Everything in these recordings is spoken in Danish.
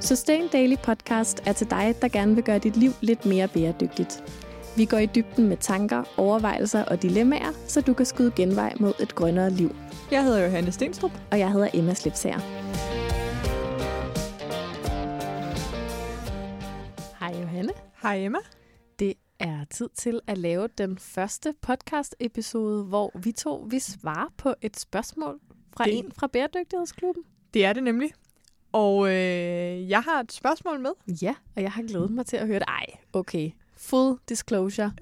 Sustain Daily Podcast er til dig, der gerne vil gøre dit liv lidt mere bæredygtigt. Vi går i dybden med tanker, overvejelser og dilemmaer, så du kan skyde genvej mod et grønnere liv. Jeg hedder Johanne Stenstrup. Og jeg hedder Emma Slipsager. Hej Johanne. Hej Emma. Det er tid til at lave den første podcast-episode, hvor vi to vi svarer på et spørgsmål fra Det- en fra Bæredygtighedsklubben. Det er det nemlig. Og øh, jeg har et spørgsmål med. Ja, og jeg har glædet mig til at høre det. Ej, okay. Full disclosure.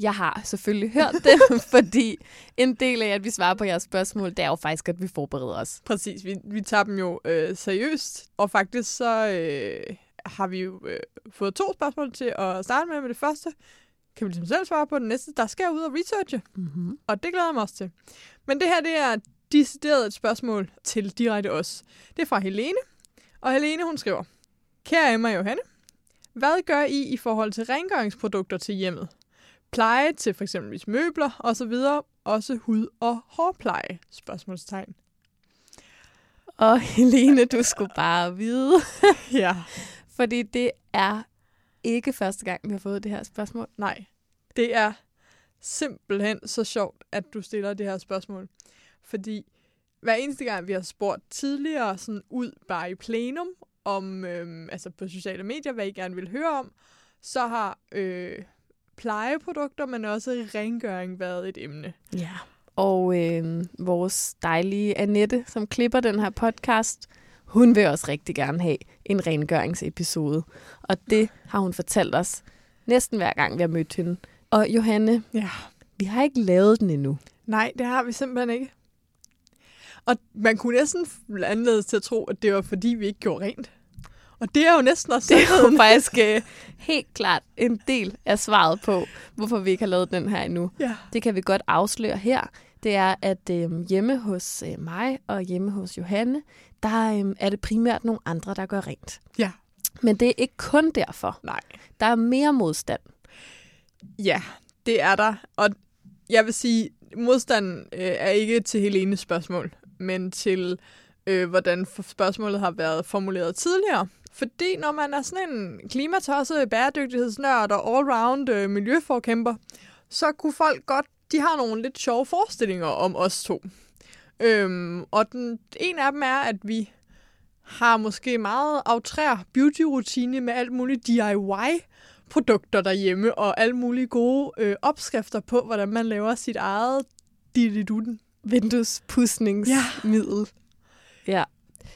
Jeg har selvfølgelig hørt det, fordi en del af, at vi svarer på jeres spørgsmål, det er jo faktisk, at vi forbereder os. Præcis, vi, vi tager dem jo øh, seriøst. Og faktisk så øh, har vi jo øh, fået to spørgsmål til at starte med. Med det første kan vi ligesom selv svare på. Den næste, der skal jeg ud og researche. Mm-hmm. Og det glæder jeg mig også til. Men det her, det er decideret et spørgsmål til direkte os. Det er fra Helene. Og Helene, hun skriver, Kære Emma og Johanne, hvad gør I i forhold til rengøringsprodukter til hjemmet? Pleje til f.eks. møbler osv. Også hud- og hårpleje? Spørgsmålstegn. Og Helene, du skulle bare vide, Ja, fordi det er ikke første gang, vi har fået det her spørgsmål. nej. Det er simpelthen så sjovt, at du stiller det her spørgsmål. Fordi hver eneste gang, vi har spurgt tidligere sådan ud bare i plenum, om, øhm, altså på sociale medier, hvad I gerne vil høre om, så har øh, plejeprodukter, men også rengøring været et emne. Ja. Og øh, vores dejlige Annette, som klipper den her podcast, hun vil også rigtig gerne have en rengøringsepisode. Og det har hun fortalt os næsten hver gang, vi har mødt hende. Og Johanne, Ja. vi har ikke lavet den endnu. Nej, det har vi simpelthen ikke. Og man kunne næsten anledes til at tro, at det var fordi, vi ikke gjorde rent. Og det er jo næsten også Det er jo faktisk øh, helt klart en del af svaret på, hvorfor vi ikke har lavet den her endnu. Ja. Det kan vi godt afsløre her. Det er, at øh, hjemme hos øh, mig og hjemme hos Johanne, der øh, er det primært nogle andre, der gør rent. Ja. Men det er ikke kun derfor. Nej. Der er mere modstand. Ja, det er der. Og jeg vil sige, modstanden øh, er ikke til Helenes spørgsmål, men til, øh, hvordan spørgsmålet har været formuleret tidligere. Fordi når man er sådan en klimatosset, bæredygtighedsnørd og allround øh, miljøforkæmper, så kunne folk godt, de har nogle lidt sjove forestillinger om os to. Øhm, og den, en af dem er, at vi har måske meget outrær beauty-rutine med alt muligt DIY produkter derhjemme, og alle mulige gode øh, opskrifter på, hvordan man laver sit eget dididuden. Vinduespudsningsmiddel. Ja. ja.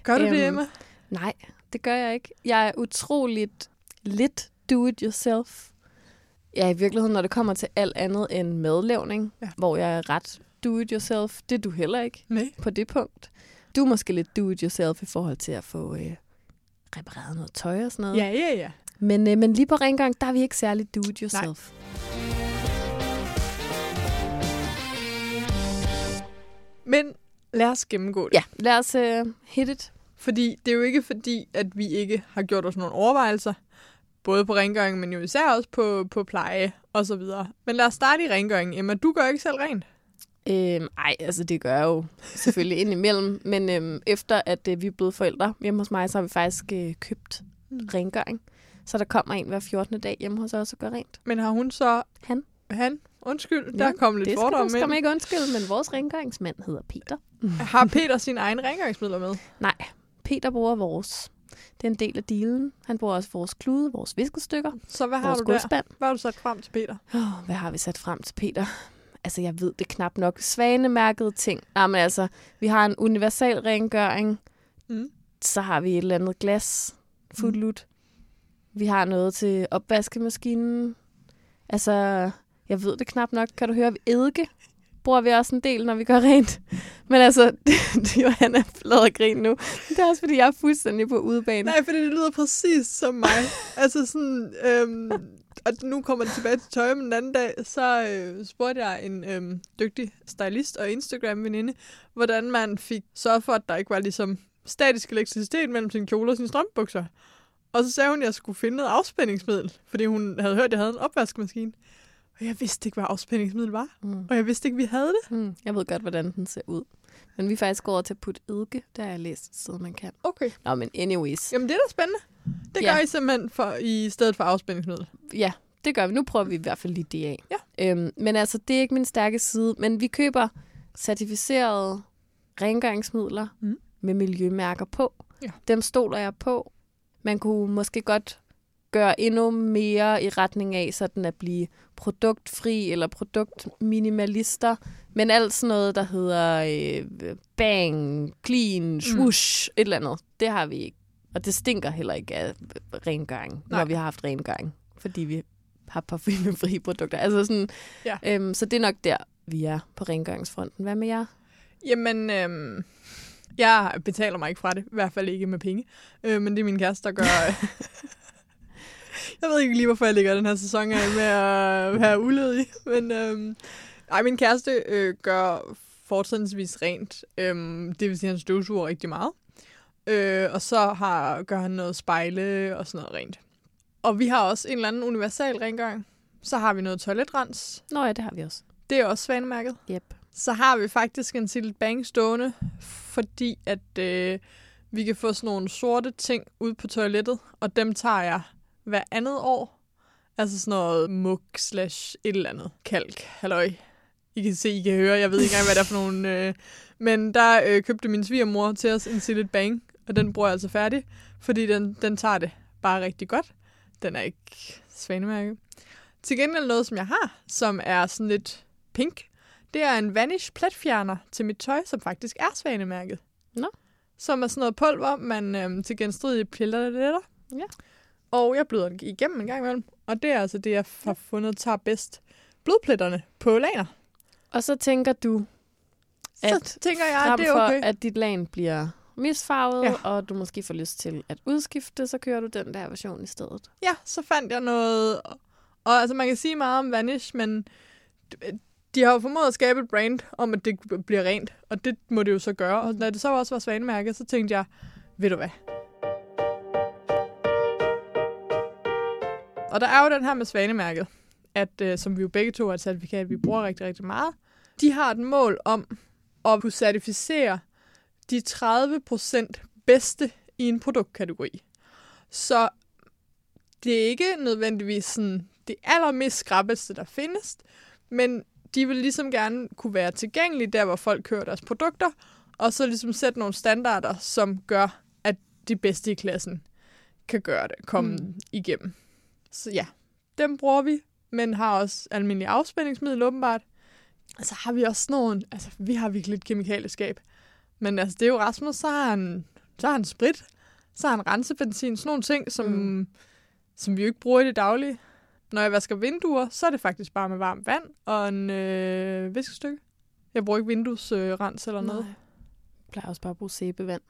Gør du Øhm, det, Emma? Nej, det gør jeg ikke. Jeg er utroligt lidt do-it-yourself. Ja, i virkeligheden, når det kommer til alt andet end madlavning, Ja. hvor jeg er ret do-it-yourself, det er du heller ikke Nej. på det punkt. Du er måske lidt do-it-yourself i forhold til at få øh, repareret noget tøj og sådan noget. Ja, ja, ja. Men, øh, men lige på rengøring, der er vi ikke særlig do-it-yourself. Men lad os gennemgå det. Ja, lad os øh, hit it. Fordi det er jo ikke fordi, at vi ikke har gjort os nogle overvejelser. Både på rengøring, men jo især også på, på pleje og så videre. Men lad os starte i rengøringen. Emma, du gør ikke selv rent. Øhm, ej, altså det gør jeg jo selvfølgelig indimellem, men øhm, efter at øh, vi er blevet forældre hjemme hos mig, så har vi faktisk øh, købt Mm. rengøring. Så der kommer en hver 14. dag hjemme hos os og gør rent. Men har hun så... Han. Han? Undskyld, Ja, der kom lidt det skal du fordomme skam ind. ikke undskylde, men vores rengøringsmand hedder Peter. Har Peter sin egen rengøringsmidler med? Nej, Peter bruger vores. Det er en del af dealen. Han bruger også vores klude, vores viskestykker, Så hvad har vores du der? gulvspand. Hvad har du sat frem til Peter? Oh, hvad har vi sat frem til Peter? Altså, jeg ved det knap nok. Svanemærkede ting. Nej, men altså, vi har en universal rengøring. Mm. Så har vi et eller andet glas. Foodlut. Vi har noget til opvaskemaskinen. Altså, jeg ved det knap nok. Kan du høre, eddike bruger vi også en del, når vi gør rent. Men altså, det, er flad og grin nu. Det er også, fordi jeg er fuldstændig på udebane. Nej, for det lyder præcis som mig. altså sådan, øhm, og nu kommer det tilbage til tøj, men den anden dag, så øh, spurgte jeg en øhm, dygtig stylist og Instagram-veninde, hvordan man fik sørget for, at der ikke var ligesom statisk elektricitet mellem sin kjole og sine strømbukser. Og så sagde hun, at jeg skulle finde noget afspændingsmiddel, fordi hun havde hørt, at jeg havde en opvaskemaskine. Og jeg vidste ikke, hvad afspændingsmiddel var. Mm. Og jeg vidste ikke, vi havde det. Mm. Jeg ved godt, hvordan den ser ud. Men vi er faktisk gået over til at putte eddike. Der har jeg læst sted, man kan. Okay. Nå, men anyways. Jamen, det er da spændende. Det Ja. gør I simpelthen for, i stedet for afspændingsmiddel. Ja, det gør vi. Nu prøver vi i hvert fald lige det af. Ja. Øhm, men altså, det er ikke min stærke side. Men vi køber certificerede rengøringsmidler Mm. med miljømærker på. Ja. Dem stoler jeg på. Man kunne måske godt gøre endnu mere i retning af sådan at blive produktfri eller produktminimalister. Men alt sådan noget, der hedder øh, bang, clean, swoosh, mm. et eller andet, det har vi ikke. Og det stinker heller ikke af rengøring, Nej. Nej. når vi har haft rengøring. Fordi vi har parfumefri produkter. Altså sådan, Ja. øhm, så det er nok der, vi er på rengøringsfronten. Hvad med jer? Jamen, øhm, jeg betaler mig ikke fra det. I hvert fald ikke med penge. Øh, men det er min kæreste, der gør... jeg ved ikke lige, hvorfor jeg ligger den her sæson af med at være uledig. Men øhm, ej, min kæreste øh, gør fortrinsvis rent. Øhm, det vil sige, at han støvsuger rigtig meget. Øh, og så har, gør han noget spejle og sådan noget rent. Og vi har også en eller anden universal rengøring. Så har vi noget toiletrens. Nå ja, det har vi også. Det er også svanemærket Yep. så har vi faktisk en Silent Bang stående, fordi at øh, vi kan få sådan nogle sorte ting ud på toilettet, og dem tager jeg hver andet år. Altså sådan noget muk slash et eller andet kalk, halløj. I kan se, I kan høre, jeg ved ikke engang, hvad der er for nogle... Øh, men der øh, købte min svigermor til os en Silent Bang, og den bruger jeg altså færdig, fordi den, den tager det bare rigtig godt. Den er ikke svanemærke. Til gengæld noget, som jeg har, som er sådan lidt pink, det er en Vanish pletfjerner til mit tøj, som faktisk er svanemærket. Nå. Som er sådan noget pulver, man øhm, til genstridige pilletter. Ja. Og jeg bløder den igennem en gang imellem. Og det er altså det, jeg har fundet tager bedst blodpletterne på laner. Og så tænker du, Så At tænker jeg, at det er for, okay. at dit lag bliver misfarvet, Ja. og du måske får lyst til at udskifte, så kører du den der version i stedet. Ja, så fandt jeg noget... Og altså, man kan sige meget om Vanish, men de har jo formået at skabe et brand om, at det bliver rent. Og det må det jo så gøre. Og når det så også var svanemærket, så tænkte jeg, ved du hvad? Og der er jo den her med svanemærket, at øh, som vi jo begge to har et certifikat, vi bruger rigtig, rigtig meget. De har et mål om at kunne certificere de 30% bedste i en produktkategori. Så det er ikke nødvendigvis sådan det allermest skrappeste, der findes, men de vil ligesom gerne kunne være tilgængelige der, hvor folk kører deres produkter, og så ligesom sætte nogle standarder, som gør, at de bedste i klassen kan gøre det, komme Mm. mm. igennem. Så ja, dem bruger vi, men har også almindelig afspændingsmiddel åbenbart. Og så har vi også sådan altså vi har virkelig et kemikalieskab. Men altså, det er jo Rasmus, så har han, så har han sprit, så har han rensebenzin, sådan nogle ting, som, Mm. som vi jo ikke bruger i det daglige. Når jeg vasker vinduer, så er det faktisk bare med varmt vand og en øh, viskestykke. Jeg bruger ikke vinduesrens øh, eller noget. Nej. Jeg plejer også bare at bruge sæbevand.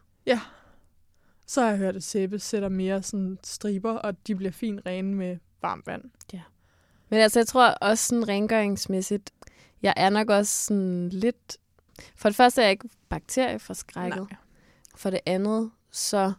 Så har jeg hørt, at sæbe sætter mere sådan striber, og de bliver fint rene med varmt vand. Men altså, jeg tror også sådan rengøringsmæssigt, jeg er nok også sådan lidt... For det første er jeg ikke bakterieforskrækket. Nej. For det andet, så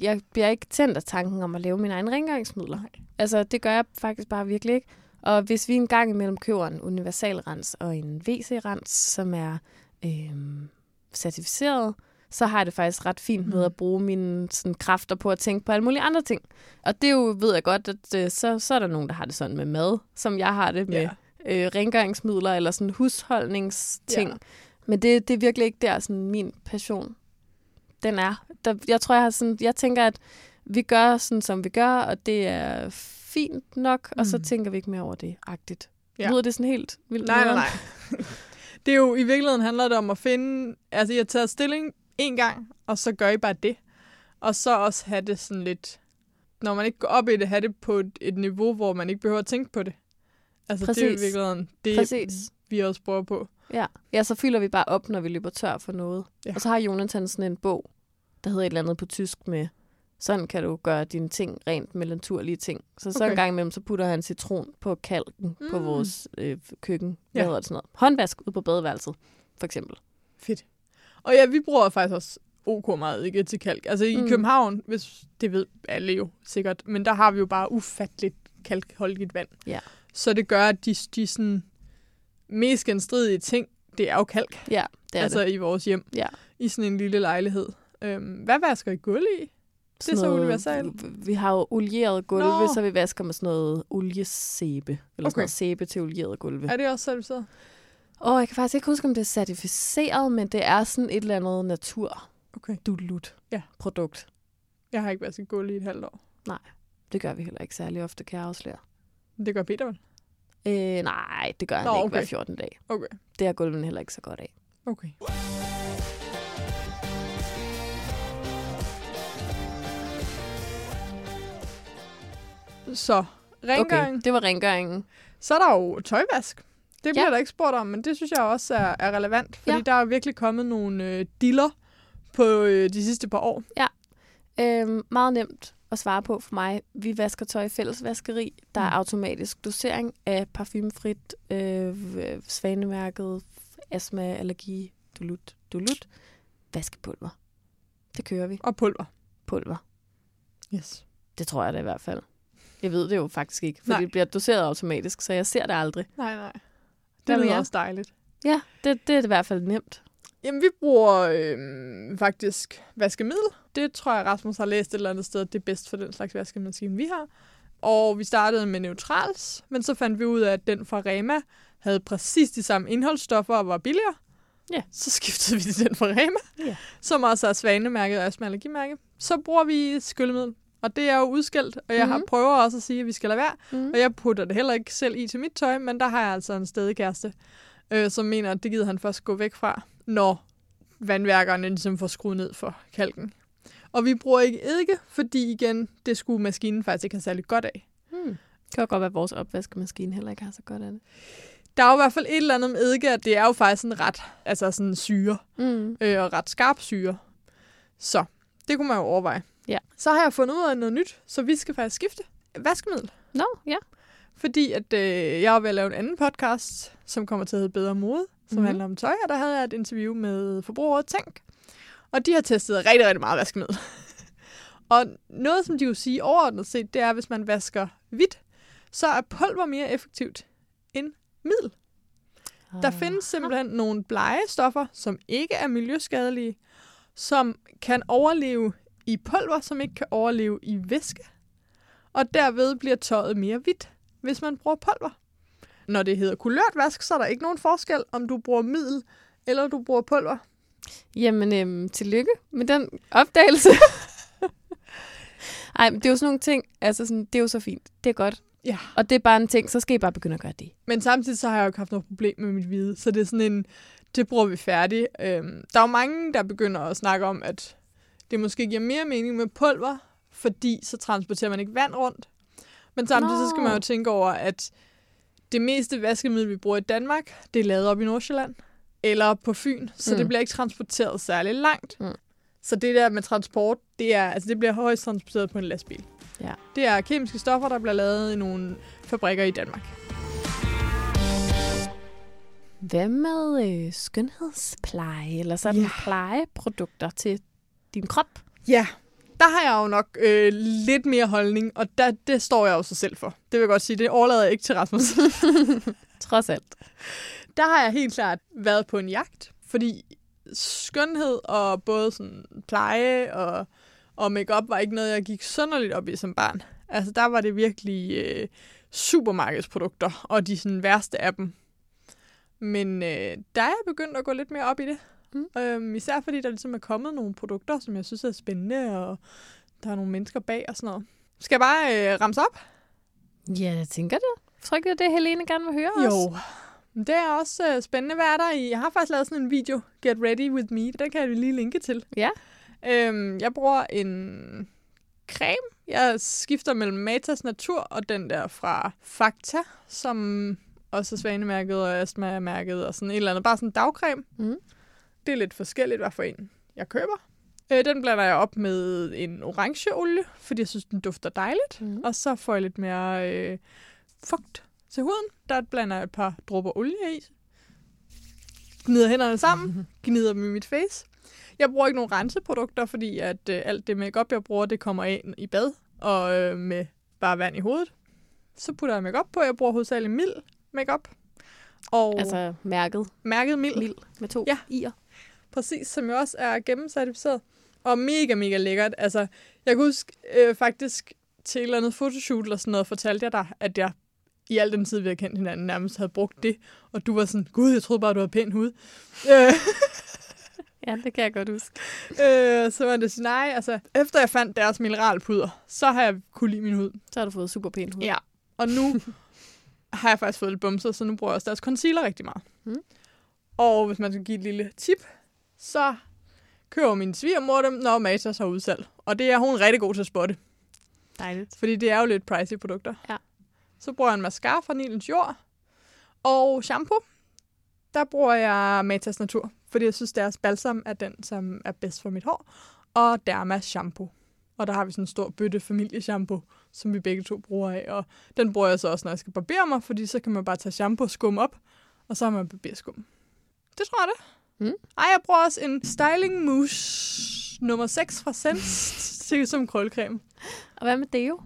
jeg bliver ikke tændt af tanken om at lave mine egne rengøringsmidler. Nej. Altså, det gør jeg faktisk bare virkelig ikke. Og hvis vi en gang imellem køber en universalrens og en WC-rens, som er øhm, certificeret, så har jeg det faktisk ret fint med Mhm. at bruge mine sådan, kræfter på at tænke på alle mulige andre ting. Og det jo, ved jeg godt, at øh, så, så er der nogen, der har det sådan med mad, som jeg har det med Ja. øh, rengøringsmidler eller sådan husholdningsting. Ja. Men det, det er virkelig ikke der, sådan min passion den er. Der, jeg tror, jeg har sådan, jeg tænker, at vi gør sådan, som vi gør, og det er fint nok, mm. og så Mm. tænker vi ikke mere over det, agtigt. Ja. Lyder det sådan helt vildt? Nej, nej, nej. det er jo, i virkeligheden handler det om at finde, altså I har taget stilling en gang, og så gør I bare det. Og så også have det sådan lidt, når man ikke går op i det, have det på et, et niveau, hvor man ikke behøver at tænke på det. Altså det er i Præcis. virkeligheden det, Præcis. vi også prøver på. Ja. ja, så fylder vi bare op, når vi løber tør for noget. Ja. Og så har Jonathan sådan en bog, der hedder et eller andet på tysk med, sådan kan du gøre dine ting rent med naturlige ting. Så så Okay. en gang imellem, så putter han citron på kalken mm. på vores øh, køkken. Hvad Ja. hedder det sådan noget? Håndvask ud på badeværelset, for eksempel. Fedt. Og ja, vi bruger faktisk også OK meget ikke til kalk. Altså i Mm. København, hvis det ved alle jo sikkert, men der har vi jo bare ufatteligt kalkholdigt vand. Ja. Så det gør, at de, de sådan mest genstridige ting, det er jo kalk. Ja, det er altså det. i vores hjem. Ja. I sådan en lille lejlighed. Øhm, hvad vasker I gulv i? Det er så universalt. Vi har jo olieret gulve, Nå. så vi vasker med sådan noget oliesæbe. Eller sådan Okay. noget sæbe til olieret gulve. Er det også Og jeg kan faktisk ikke huske, om det er certificeret, men det er sådan et eller andet natur Okay. dulut Ja. produkt. Jeg har ikke vasket gulv i et halvt år. Det gør vi heller ikke særlig ofte, kan jeg afsløre. Det gør Peter vel? Øh, nej, det gør han Nå, ikke okay. hver 14 dag. Okay. Det er gulven heller ikke så godt af. Okay. Så, rengøring. Okay, det var rengøringen. Så er der jo tøjvask. Det bliver Ja. der ikke spurgt om, men det synes jeg også er, er relevant, fordi Ja. ja. der er virkelig kommet nogle øh, diller på øh, de sidste par år. Øhm, meget nemt at svare på for mig. Vi vasker tøj i fællesvaskeri. Der er Mm. automatisk dosering af parfumefrit, øh, svanemærket, astma, allergi, dulut, dulut, vaskepulver. Det kører vi. Og pulver. Pulver. Yes. Det tror jeg da i hvert fald. Jeg ved det jo faktisk ikke, for Nej. det bliver doseret automatisk, så jeg ser det aldrig. Nej, nej. Det lyder jer? også dejligt. Ja, det, det er i hvert fald nemt. Jamen, vi bruger øh, faktisk vaskemiddel. Det tror jeg, Rasmus har læst et eller andet sted, at det er bedst for den slags vaskemaskine, vi har. Og vi startede med Neutrals, men så fandt vi ud af, at den fra Rema havde præcis de samme indholdsstoffer og var billigere. Ja. Så skiftede vi til den fra Rema, Ja. som også er svanemærket og astma. Så bruger vi skyldemiddel, og det er jo udskilt, og jeg mm-hmm. har Mhm. prøver også at sige, at vi skal lade være. Mm. Og jeg putter det heller ikke selv i til mit tøj, men der har jeg altså en stedekæreste, øh, som mener, at det gider han først gå væk fra, når vandværkerne ligesom får skruet ned for kalken. Og vi bruger ikke eddike, fordi igen, det skulle maskinen faktisk ikke have særlig godt af. Hmm. Det kan godt være, at vores opvaskemaskine heller ikke har så godt af det. Der er jo i hvert fald et eller andet med eddike, at det er jo faktisk en ret, altså sådan syre, Mm. øh, og ret skarp syre. Så det kunne man jo overveje. Ja. Så har jeg fundet ud af noget nyt, så vi skal faktisk skifte vaskemiddel. Nå, ja. Fordi at øh, jeg var ved at lave en anden podcast, som kommer til at hedde Bedre Mode, som Mhm. mm-hmm. handler om tøj, og der havde jeg et interview med Forbrugerrådet Tænk. Og de har testet rigtig, rigtig meget vaskemiddel. og noget, som de jo sige overordnet set, det er, at hvis man vasker hvidt, så er pulver mere effektivt end middel. Der findes simpelthen nogle blegestoffer, som ikke er miljøskadelige, som kan overleve i pulver, som ikke kan overleve i væske. Og derved bliver tøjet mere hvidt, hvis man bruger pulver. Når det hedder kulørt vask, så er der ikke nogen forskel, om du bruger middel eller du bruger pulver. Jamen, øhm, tillykke med den opdagelse. Ej, men det er jo sådan nogle ting, altså sådan, det er jo så fint. Det er godt. Ja. Og det er bare en ting, så skal I bare begynde at gøre det. Men samtidig så har jeg jo ikke haft noget problem med mit hvide, så det er sådan en, det bruger vi færdigt. Øhm, der er jo mange, der begynder at snakke om, at det måske giver mere mening med pulver, fordi så transporterer man ikke vand rundt. Men samtidig så skal man jo tænke over, at det meste vaskemiddel, vi bruger i Danmark, det er lavet op i Nordsjælland eller på Fyn, så Mm. det bliver ikke transporteret særlig langt. Mm. Så det der med transport, det, er, altså det bliver højst transporteret på en lastbil. Ja. Det er kemiske stoffer, der bliver lavet i nogle fabrikker i Danmark. Hvad med øh, skønhedspleje, eller sådan Ja. plejeprodukter til din krop? Ja, der har jeg jo nok øh, lidt mere holdning, og der, det står jeg jo så selv for. Det vil jeg godt sige, det overlader jeg ikke til Rasmus. Trods alt. der har jeg helt klart været på en jagt, fordi skønhed og både sådan pleje og, og makeup var ikke noget, jeg gik sønderligt op i som barn. Altså, der var det virkelig øh, supermarkedsprodukter, og de sådan værste af dem. Men øh, der er jeg begyndt at gå lidt mere op i det. Mm. Øhm, især fordi der ligesom er kommet nogle produkter, som jeg synes er spændende, og der er nogle mennesker bag og sådan noget. Skal jeg bare øh, ramse op? Ja, jeg tænker det. Jeg tror ikke, det er det, Helene gerne vil høre os. Jo. Men Det er også øh, spændende, hvad er der i. Jeg har faktisk lavet sådan en video, Get Ready With Me. Den kan jeg lige linke til. Ja. Øhm, jeg bruger en creme. Jeg skifter mellem Matas Natur og den der fra Fakta, som også er svanemærket og astma-mærket og sådan et eller andet. Bare sådan en dagcreme. Mm. Det er lidt forskelligt, hvad for en jeg køber. Øh, den blander jeg op med en orangeolie, fordi jeg synes, den dufter dejligt. Mm. Og så får jeg lidt mere øh, fugt til huden. Der blander jeg et par dråber olie i. Gnider hænderne sammen. Gnider dem i mit face. Jeg bruger ikke nogen renseprodukter, fordi at øh, alt det makeup jeg bruger, det kommer ind i bad. Og øh, med bare vand i hovedet. Så putter jeg makeup på. Jeg bruger hovedsageligt mild makeup. Og altså, Altså mærket mærket mild. mild med to Ja. i'er. Præcis, som jo også er gennemcertificeret. Og mega, mega lækkert. Altså, jeg kan huske øh, faktisk til et eller andet fotoshoot eller sådan noget, fortalte jeg dig, at jeg i al den tid, vi har kendt hinanden, nærmest havde brugt det. Og du var sådan, gud, jeg troede bare, du havde pæn hud. øh, Ja, det kan jeg godt huske. øh, så var det sådan, nej, altså, efter jeg fandt deres mineralpuder, så har jeg kunne lide min hud. Så har du fået super pæn hud. Ja. Og nu har jeg faktisk fået lidt bumser, så nu bruger jeg også deres concealer rigtig meget. Mm. Og hvis man skal give et lille tip, så køber min svigermor dem, når Matas har udsalg. Og det er hun rigtig god til at spotte, Dejligt. fordi det er jo lidt pricey produkter. Ja. Så bruger jeg en mascara fra Nilens Jord. Og shampoo, der bruger jeg Matas Natur, fordi jeg synes, deres balsam er den, som er bedst for mit hår. Og Derma shampoo. Og der har vi sådan en stor bøtte familieshampoo, som vi begge to bruger af. Og den bruger jeg så også, når jeg skal barbere mig, fordi så kan man bare tage shampoo og skum op, og så har man barberskum. Det tror jeg det. Mm. Ej, jeg bruger også en styling mousse nummer 6 fra Sense til som krølcreme. Og hvad med Deo?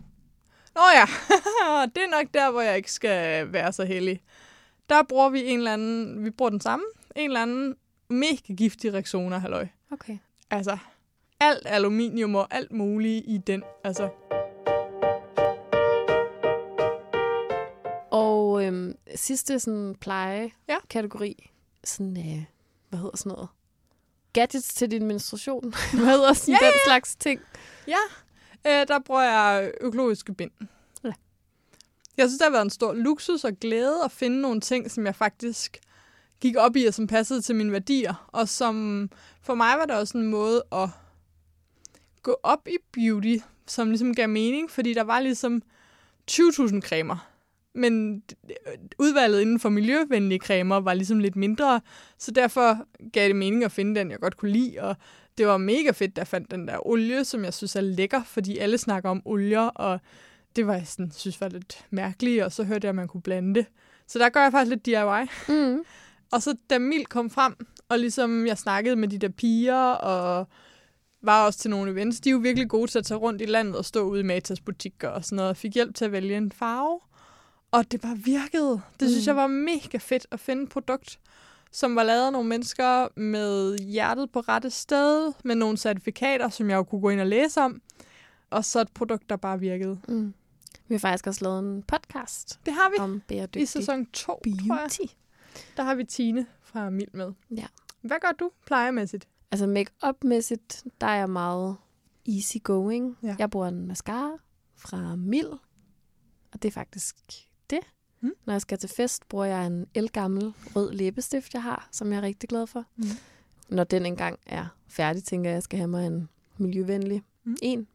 Nå ja, det er nok der, hvor jeg ikke skal være så heldig. Der bruger vi en eller anden, vi bruger den samme, en eller anden mega giftig Rexona, halløj. Okay. Altså, alt aluminium og alt muligt i den. Altså, Og øhm, sidste sådan pleje Ja. kategori, sådan, øh, hvad hedder sådan noget? Gadgets til din menstruation. hvad hedder sådan Ja, den slags ting? øh, der bruger jeg økologiske bind. Ja. Jeg synes, det har været en stor luksus og glæde at finde nogle ting, som jeg faktisk gik op i, og som passede til mine værdier. Og som for mig var det også en måde at gå op i beauty, som ligesom gav mening, fordi der var ligesom 20.000 cremer. Men udvalget inden for miljøvenlige cremer var ligesom lidt mindre, så derfor gav det mening at finde den, jeg godt kunne lide. Og det var mega fedt, jeg fandt den der olie, som jeg synes er lækker, fordi alle snakker om olier, og det var jeg sådan, synes var lidt mærkeligt, og så hørte jeg, at man kunne blande det. Så der gør jeg faktisk lidt DIY. Mm. Og så da Mil kom frem, og ligesom jeg snakkede med de der piger, og var også til nogle events, de er jo virkelig gode til at tage rundt i landet og stå ude i Matas butikker og sådan noget, og fik hjælp til at vælge en farve. Og det bare virkede. Det synes Mm. jeg var mega fedt at finde et produkt, som var lavet af nogle mennesker med hjertet på rette sted, med nogle certifikater, som jeg jo kunne gå ind og læse om, og så et produkt, der bare virkede. Mm. Vi har faktisk også lavet en podcast Det har vi om bæredygtig i sæson 2, tror jeg. beauty. Der har vi Tine fra Mild med. Ja. Hvad gør du plejemæssigt? Altså make-up-mæssigt, der er jeg meget easy going. Ja. Jeg bruger en mascara fra Mild, og det er faktisk det. Mm. Når jeg skal til fest, bruger jeg en elgammel rød læbestift, jeg har, som jeg er rigtig glad for. Mm. Når den engang er færdig, tænker jeg, at jeg skal have mig en miljøvenlig Mm. en.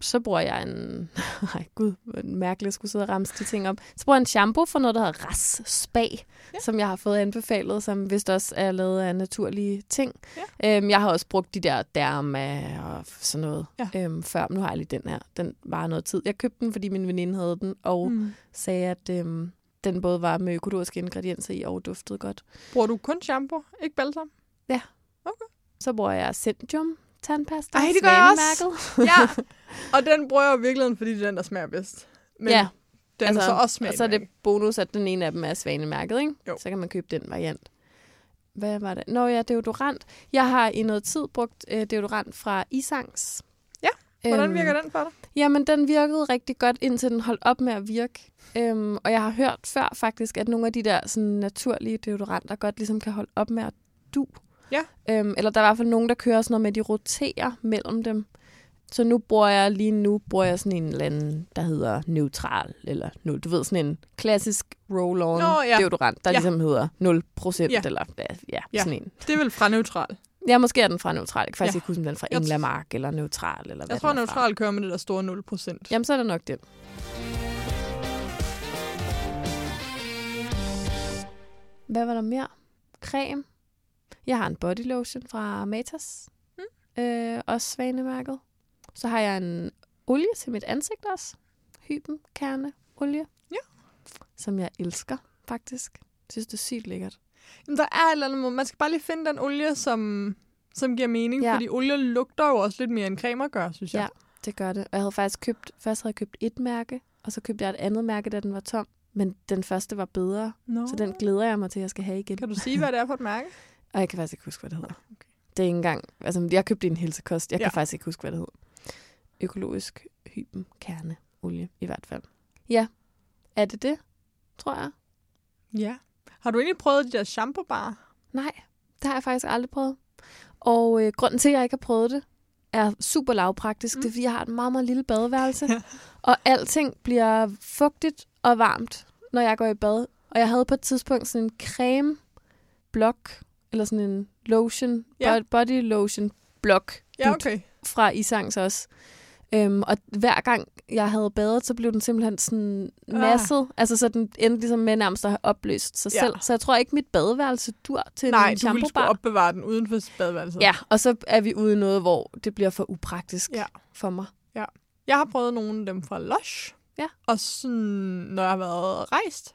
Så bruger jeg en... Ej, gud, mærkeligt at skulle sidde og ramse de ting op. Så bruger jeg en shampoo for noget, der hedder Ras Spa, Ja. ja. som jeg har fået anbefalet, som vist også er lavet af naturlige ting. Ja. Øhm, jeg har også brugt de der derma og sådan noget Ja. øhm, før. Men nu har jeg lige den her. Den var noget tid. Jeg købte den, fordi min veninde havde den, og mm. Sagde, at øhm, den både var med økologiske ingredienser i og duftede godt. Bruger du kun shampoo, ikke balsam? Så bruger jeg Centrum tandpasta. Ej, det gør jeg også. Ja, og den bruger jeg i virkeligheden, fordi det er den, der smager bedst. Men ja, den altså, er så også smag. og så er det bonus, at den ene af dem er svanemærket, ikke? Jo. Så kan man købe den variant. Hvad var det? Nå ja, deodorant. Jeg har i noget tid brugt øh, deodorant fra Isangs. Ja, Hvordan Øhm, virker den for dig? Jamen, den virkede rigtig godt, indtil den holdt op med at virke. Øhm, og jeg har hørt før faktisk, at nogle af de der sådan, naturlige deodoranter godt ligesom kan holde op med at du. Ja. Øhm, eller der er i hvert fald nogen, der kører sådan noget med, at de roterer mellem dem. Så nu bruger jeg lige nu bruger jeg sådan en eller anden, der hedder neutral, eller nu, du ved, sådan en klassisk roll-on Nå, ja. deodorant, der Ja. ligesom hedder 0%, Ja. eller ja, ja, sådan en. Det er vel fra neutral. Ja, måske er den fra neutral. Jeg kan faktisk Ja. ikke huske, om den er fra Englamark eller neutral, eller hvad Jeg tror, neutral kører med det der store 0%. Jamen, så er det nok den. Hvad var der mere? Creme. Jeg har en body lotion fra Matas. Mm. Øh, også svanemærket. Så har jeg en olie til mit ansigt også. Hyben olie. Ja. Som jeg elsker, faktisk. Jeg synes, det er sygt lækkert. Jamen, der er et eller andet måde. Man skal bare lige finde den olie, som, som giver mening. Ja. Fordi olie lugter jo også lidt mere end cremer gør, synes jeg. Ja. Det gør det. Og jeg havde faktisk købt, først havde jeg købt et mærke, og så købte jeg et andet mærke, da den var tom. Men den første var bedre, No. så den glæder jeg mig til, at jeg skal have igen. Kan du sige, hvad det er for et mærke? Og jeg kan faktisk ikke huske, hvad det hedder. Okay. Det er ikke engang... Altså, jeg købte en helsekost. Jeg Ja. kan faktisk ikke huske, hvad det hedder. Økologisk hyben kerneolie, i hvert fald. Ja, er det det, tror jeg? Ja. Har du egentlig prøvet de der shampoo-bar? Nej, det har jeg faktisk aldrig prøvet. Og øh, grunden til, at jeg ikke har prøvet det, er super lavpraktisk. Mm. Det er, fordi jeg har et meget, meget lille badeværelse. og alting bliver fugtigt og varmt, når jeg går i bad. Og jeg havde på et tidspunkt sådan en creme blok, eller sådan en lotion, Ja. ja. body lotion blok Ja, okay. fra Isangs også. Øhm, og hver gang jeg havde badet, så blev den simpelthen sådan masset. Ah. Altså så den endte ligesom med nærmest at have opløst sig Ja. ja. selv. Så jeg tror ikke, mit badeværelse dur til Nej, en du ville skulle opbevare den uden for badeværelset. Ja, og så er vi ude i noget, hvor det bliver for upraktisk Ja. for mig. Jeg har prøvet nogle af dem fra Lush. Ja. Og sådan, når jeg har været rejst.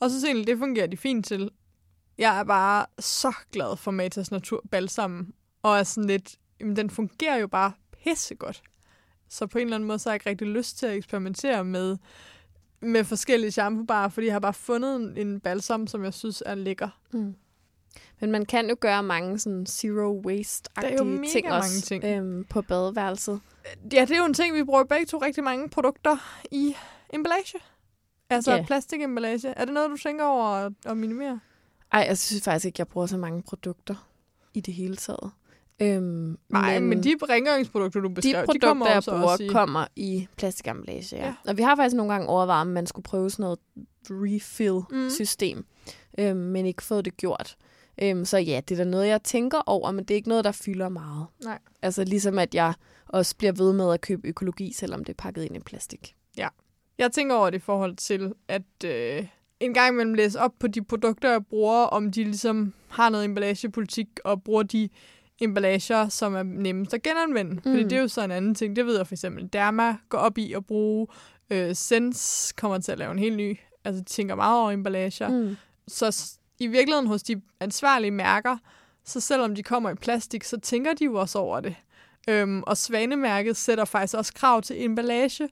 Og så egentlig, det fungerer de fint til. Jeg er bare så glad for Matas Natur Balsam. Og er sådan lidt, jamen, den fungerer jo bare pissegodt. Så på en eller anden måde, så har jeg ikke rigtig lyst til at eksperimentere med, med forskellige shampoobarer, fordi jeg har bare fundet en, balsam, som jeg synes er lækker. Mm. Men man kan jo gøre mange sådan zero er waste-agtige ting mange også ting. Øhm, på badeværelset. Ja, det er jo en ting, vi bruger begge to rigtig mange produkter i emballage. Altså yeah. plastikemballage. Er det noget, du tænker over at, at minimere? Ej, jeg synes faktisk ikke, jeg bruger så mange produkter i det hele taget. Øhm, Nej, men, men de rengøringsprodukter, du de beskrev, produkter, de kommer jeg bruger, også i... kommer i plastikemballage. Ja. Ja. ja. Og vi har faktisk nogle gange overvejet, om man skulle prøve sådan noget refill-system, mm. øhm, men ikke fået det gjort. Øhm, så ja, det er da noget, jeg tænker over, men det er ikke noget, der fylder meget. Nej. Altså ligesom, at jeg også bliver ved med at købe økologi, selvom det er pakket ind i plastik. Jeg tænker over det i forhold til, at øh, en gang imellem læse op på de produkter, jeg bruger, om de ligesom har noget emballagepolitik, og bruger de emballager, som er nemmest at genanvende. Mm. Fordi det er jo så en anden ting. Det ved jeg for eksempel, Derma går op i at bruge. Øh, Sense kommer til at lave en helt ny. Altså, de tænker meget over emballager. Mm. Så i virkeligheden hos de ansvarlige mærker, så selvom de kommer i plastik, så tænker de jo også over det. Øhm, og Svanemærket sætter faktisk også krav til emballage,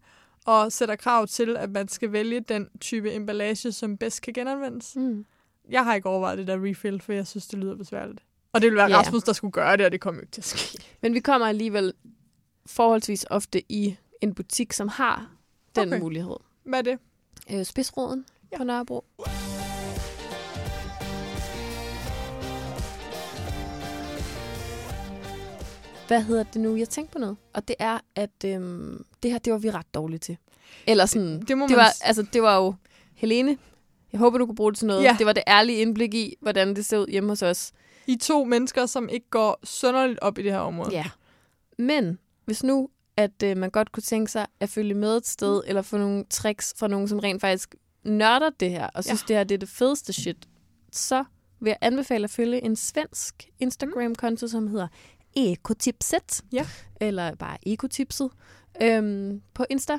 og sætter krav til, at man skal vælge den type emballage, som bedst kan genanvendes. Mm. Jeg har ikke overvejet det der refill, for jeg synes, det lyder besværligt. Og det ville være Ja. Rasmus, der skulle gøre det, og det kommer jo ikke til at ske. Men vi kommer alligevel forholdsvis ofte i en butik, som har den Okay. mulighed. Hvad er det? Øh, Spidsroden Ja. på Nørrebro. Hvad hedder det nu? Jeg tænkte på noget. Og det er, at øhm, det her, det var vi ret dårlige til. Eller sådan, Det- det må det, var, altså, det var jo Helene. Jeg håber, du kunne bruge det til noget. Ja. Det var det ærlige indblik i, hvordan det ser ud hjemme hos os. I to mennesker, som ikke går sønderligt op i det her område. Ja. Men hvis nu, at øh, man godt kunne tænke sig at følge med et sted, eller få nogle tricks fra nogen, som rent faktisk nørder det her, og synes, Ja. det her det er det fedeste shit, så vil jeg anbefale at følge en svensk Instagram-konto, som hedder Ekotipset. Ja. Eller bare Ekotipset. Øhm, på Insta.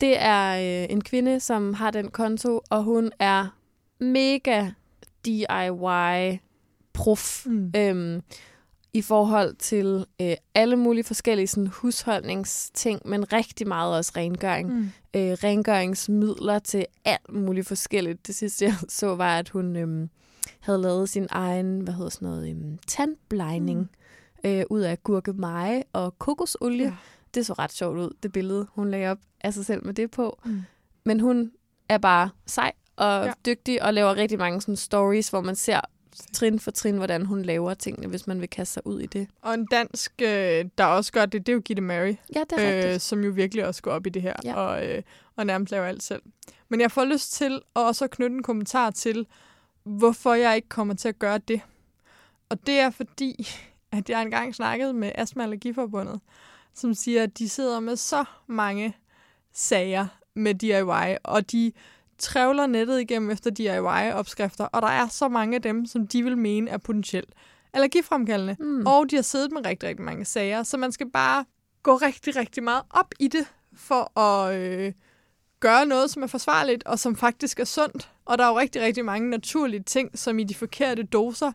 Det er øh, en kvinde, som har den konto, og hun er mega DIY-prof Mm. øhm, i forhold til øh, alle mulige forskellige sådan, husholdningsting, men rigtig meget også rengøring. Mm. Øh, rengøringsmidler til alt muligt forskelligt. Det sidste, jeg så, var, at hun øhm, havde lavet sin egen, hvad hedder sådan noget, øhm, tandblejning Mm. øh, ud af gurkemeje og kokosolie. Ja. Det så ret sjovt ud, det billede, hun lagde op af sig selv med det på. Mm. Men hun er bare sej og ja. dygtig og laver rigtig mange sådan stories, hvor man ser trin for trin, hvordan hun laver tingene, hvis man vil kaste sig ud i det. Og en dansk, øh, der også gør det, det er jo Gitte Mary. Ja, det er øh, som jo virkelig også går op i det her, Ja. og, øh, og nærmest laver alt selv. Men jeg får lyst til at også knytte en kommentar til, hvorfor jeg ikke kommer til at gøre det. Og det er fordi, at jeg engang snakkede med Astma Allergiforbundet, som siger, at de sidder med så mange sager med DIY, og de trævler nettet igennem efter DIY-opskrifter, og der er så mange af dem, som de vil mene er potentielt allergifremkaldende. Mm. Og de har siddet med rigtig, rigtig mange sager, så man skal bare gå rigtig, rigtig meget op i det, for at øh, gøre noget, som er forsvarligt, og som faktisk er sundt. Og der er jo rigtig, rigtig mange naturlige ting, som i de forkerte doser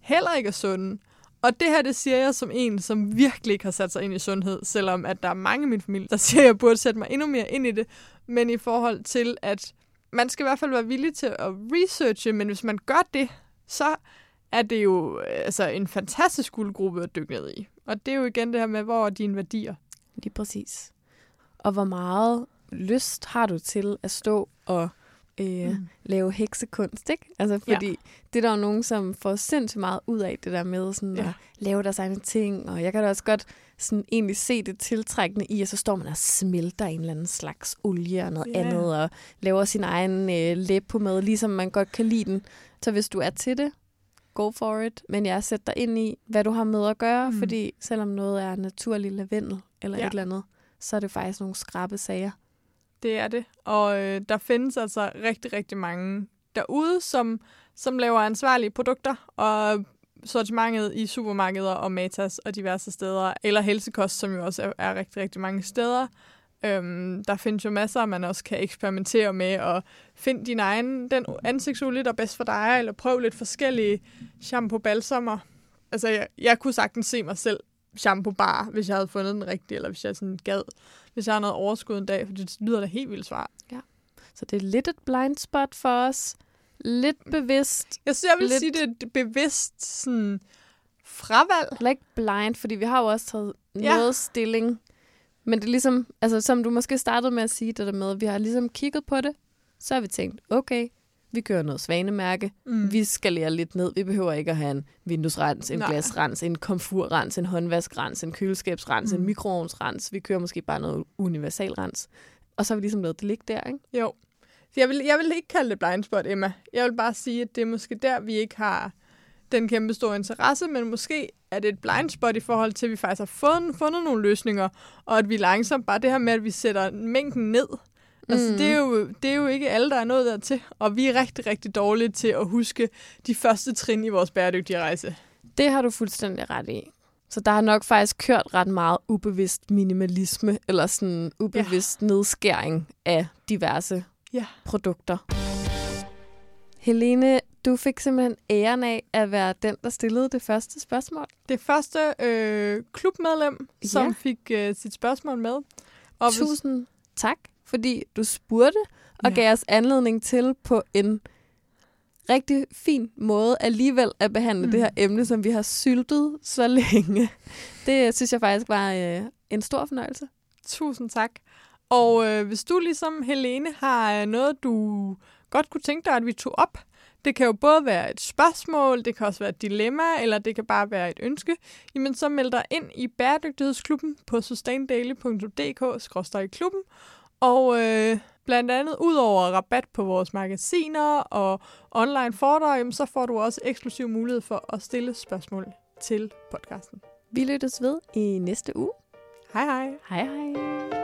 heller ikke er sunde. Og det her, det siger jeg som en, som virkelig ikke har sat sig ind i sundhed, selvom at der er mange i min familie, der siger, at jeg burde sætte mig endnu mere ind i det. Men i forhold til, at man skal i hvert fald være villig til at researche, men hvis man gør det, så er det jo altså, en fantastisk guldgruppe at dykke ned i. Og det er jo igen det her med, hvor er dine værdier? Lige præcis. Og hvor meget lyst har du til at stå og øh, mm. lave heksekunst, ikke? Altså, fordi ja. det er der jo nogen, som får sindssygt meget ud af det der med sådan ja. at lave deres egne ting, og jeg kan da også godt sådan egentlig se det tiltrækkende i, at så står man og smelter en eller anden slags olie og noget yeah. andet, og laver sin egen øh, læb med, ligesom man godt kan lide den. Så hvis du er til det, go for it. Men jeg sætter dig ind i, hvad du har med at gøre, mm. fordi selvom noget er naturlig lavendel eller ja. et eller andet, så er det faktisk nogle skrabe sager. Det er det. Og øh, der findes altså rigtig, rigtig mange derude, som, som laver ansvarlige produkter, og sortimentet i supermarkeder og Matas og diverse steder, eller helsekost, som jo også er, er rigtig, rigtig mange steder. Øhm, der findes jo masser, man også kan eksperimentere med, og finde din egen, den ansigtsolie, der er bedst for dig, eller prøv lidt forskellige shampoo-balsamer. Altså, jeg, jeg kunne sagtens se mig selv shampoo bar, hvis jeg havde fundet den rigtige, eller hvis jeg sådan gad, hvis jeg har noget overskud en dag, for det lyder da helt vildt svar. Ja. Så det er lidt et blind spot for os. Lidt bevidst. Jeg synes, jeg vil lidt... sige, det er bevidst sådan, fravalg. Eller ikke blind, fordi vi har jo også taget ja. noget stilling. Men det er ligesom, altså som du måske startede med at sige det der med, at vi har ligesom kigget på det, så har vi tænkt, okay, vi kører noget svanemærke. Mm. Vi skal lære lidt ned. Vi behøver ikke at have en vinduesrens, en Nej. glasrens, en komfurrens, en håndvaskrens, en køleskabsrens, mm. en mikroovnsrens. Vi kører måske bare noget universalrens. Og så har vi ligesom lavet det ligge der, ikke? Jo. Jeg vil, jeg vil ikke kalde det blindspot, Emma. Jeg vil bare sige, at det er måske der, vi ikke har den kæmpe store interesse, men måske er det et blindspot i forhold til, at vi faktisk har fundet, fundet nogle løsninger, og at vi langsomt bare det her med, at vi sætter mængden ned, Altså, mm. det, er jo, det er jo ikke alle, der er nået dertil. Og vi er rigtig, rigtig dårlige til at huske de første trin i vores bæredygtige rejse. Det har du fuldstændig ret i. Så der har nok faktisk kørt ret meget ubevidst minimalisme, eller sådan ubevidst ja. nedskæring af diverse ja. produkter. Helene, du fik simpelthen æren af at være den, der stillede det første spørgsmål. Det første øh, klubmedlem, som ja. fik øh, sit spørgsmål med. Og Tusind hvis... tak fordi du spurgte og ja. gav os anledning til på en rigtig fin måde alligevel at behandle mm. det her emne, som vi har syltet så længe. Det synes jeg faktisk var øh, en stor fornøjelse. Tusind tak. Og øh, hvis du ligesom Helene har øh, noget, du godt kunne tænke dig, at vi tog op, det kan jo både være et spørgsmål, det kan også være et dilemma, eller det kan bare være et ønske, jamen så meld dig ind i Bæredygtighedsklubben på sustaindaily.dk-klubben, og øh, blandt andet ud over rabat på vores magasiner og online foredrag, så får du også eksklusiv mulighed for at stille spørgsmål til podcasten. Vi lyttes ved i næste uge. Hej hej. Hej hej.